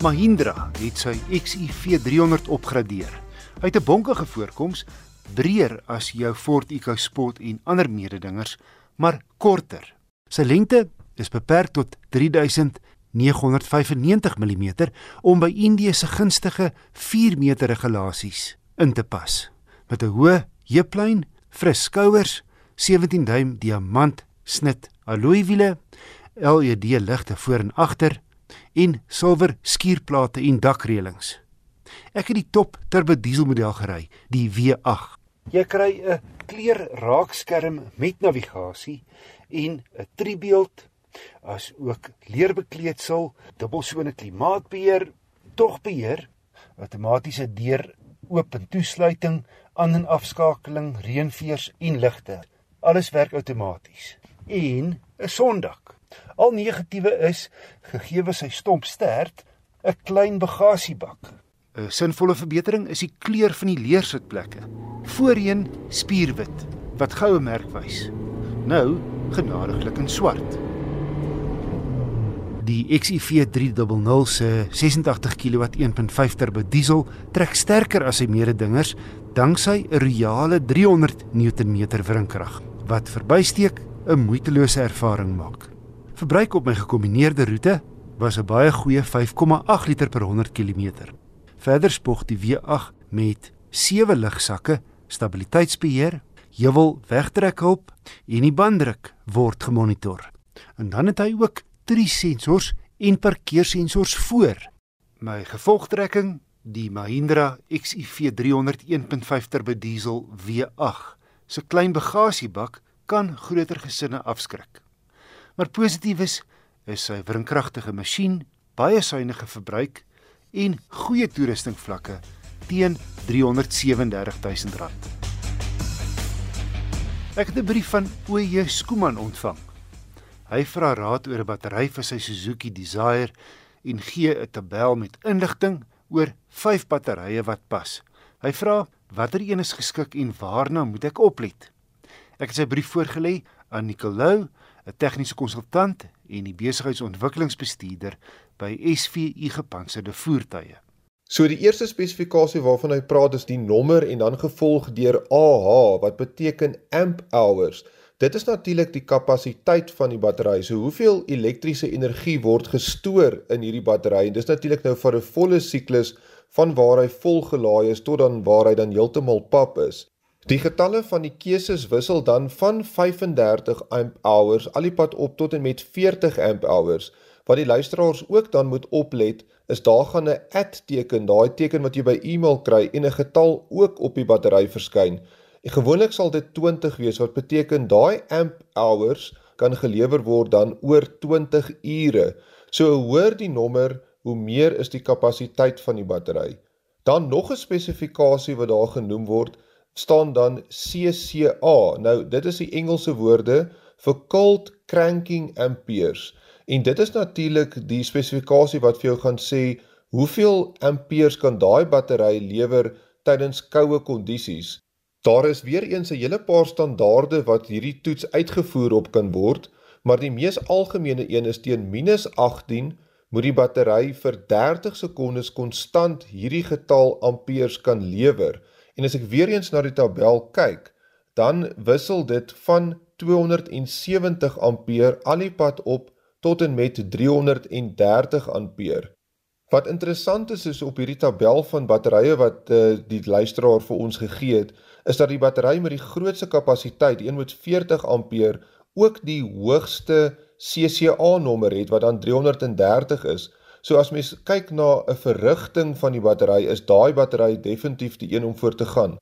Mahindra het sy XUV300 opgradeer. Hy het 'n bonkige voorkoms, breër as jou Ford EcoSport en ander mededingers, maar korter. Sy lengte is beperk tot 3995 mm om by Indië se gunstige 4 meter regulasies in te pas. Met 'n hoë heuplyn, fris skouers, 17 duim diamant snit alloy wiele, LED ligte voor en agter en silwer skuurplate en dakreëlings. Ek het die top turbo dieselmodel gery, die V8. Jy kry 'n kleur raakskerm met navigasie en 'n tribeeld as ook leerbekleedsel, dubbelsone klimaatbeheer, togbeheer, outomatiese deur oop en toesluiting, aan en afskakeling, reënveers en ligte. Alles werk outomaties. En 'n sondak. Al negatiewe is gegee sy stomp stert 'n klein bagasiebak. 'n Sinvolle verbetering is die kleur van die leersitplekke. Voorheen spierwit wat goue merk wys. Nou genadiglik in swart. Die XUV 300 se 86 kW 1.5 turbo diesel trek sterker as sy mededingers danksy 'n reale 300 Nm wrinkrag wat verbysteek 'n moeitelose ervaring maak. Verbruik op my gekombineerde roete was 'n baie goeie 5,8 liter per 100 km. Verder spog die W8 met 7 ligsakke, stabiliteitsbeheer, heuwel wegtrekhulp en die banddruk word gemonitor. En dan het hy ook drie sensors en parkeersensors voor. My gevolgtrekking, die Mahindra XUV300 1.5 turbo diesel W8, se klein bagasiebak kan groter gesinne afskrik. Maar positief is is sy wrinkragtige masjien, baie suiwige verbruik en goeie toerusting vlakke teen R337000. Ek het 'n brief van OJ Skooman ontvang. Hy vra raad oor 'n battery vir sy Suzuki Desire en gee 'n tabel met inligting oor 5 batterye wat pas. Hy vra watter een is geskik en waarna moet ek oplet? Ek het sy brief voorgelê aan Nicolou 'n tegniese konsultant en die besigheidsontwikkelingsbestuurder by SVU Gepantserde Voertuie. So die eerste spesifikasie waarvan hy praat is die nommer en dan gevolg deur AH wat beteken amp hours. Dit is natuurlik die kapasiteit van die battery. So hoeveel elektriese energie word gestoor in hierdie battery? En dis natuurlik nou vir 'n volle siklus van waar hy volgelaai is tot dan waar hy dan heeltemal pap is. Die getalle van die keuses wissel dan van 35 amp hours al die pad op tot en met 40 amp hours. Wat die luisteraars ook dan moet oplet, is daar gaan 'n @ teken, daai teken wat jy by e-mail kry en 'n getal ook op die battery verskyn. En gewoonlik sal dit 20 wees wat beteken daai amp hours kan gelewer word dan oor 20 ure. So hoe hoër die nommer, hoe meer is die kapasiteit van die battery. Dan nog 'n spesifikasie wat daar genoem word, staan dan CCA. Nou dit is die Engelse woorde vir cold cranking amperes. En dit is natuurlik die spesifikasie wat vir jou gaan sê hoeveel amperes kan daai battery lewer tydens koue kondisies. Daar is weer eens 'n hele paar standaarde wat hierdie toets uitgevoer op kan word, maar die mees algemene een is teen -18 moet die battery vir 30 sekondes konstant hierdie getal amperes kan lewer. En as ek weer eens na die tabel kyk, dan wissel dit van 270 ampere al die pad op tot en met 330 ampere. Wat interessant is is op hierdie tabel van batterye wat uh, die luisteraar vir ons gegee het, is dat die battery met die grootste kapasiteit, een met 40 ampere, ook die hoogste CCA nommer het wat dan 330 is. So as mens kyk na 'n verrigting van die battery, is daai battery definitief die een om voor te gaan.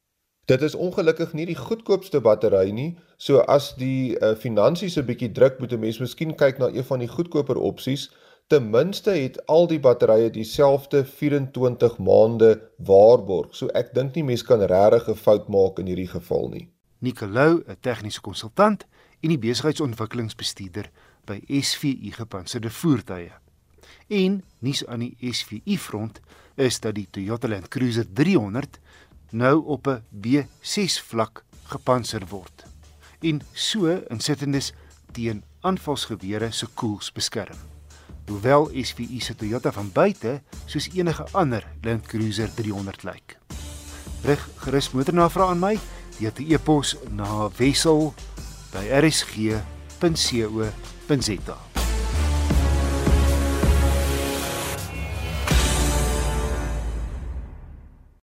Dit is ongelukkig nie die goedkoopste battery nie, so as die uh, finansies 'n bietjie druk, moet 'n mens miskien kyk na een van die goedkoper opsies. Ten minste het al die batterye dieselfde 24 maande waarborg. So ek dink nie mens kan regtig 'n fout maak in hierdie geval nie. Nicolou, 'n tegniese konsultant en die besigheidsontwikkelingsbestuurder by SVU Gepantserde Voertuie. En nuus aan die SVU front is dat die Toyota Land Cruiser 300 nou op 'n B6 vlak gepantser word en so insittendes teen aanvalsgewere se koels beskerm. hoewel SVU se Toyota van buite soos enige ander Land Cruiser 300 lyk. Rig gerus motornavraag aan my deur te e-pos na wissel by rsg.co.za.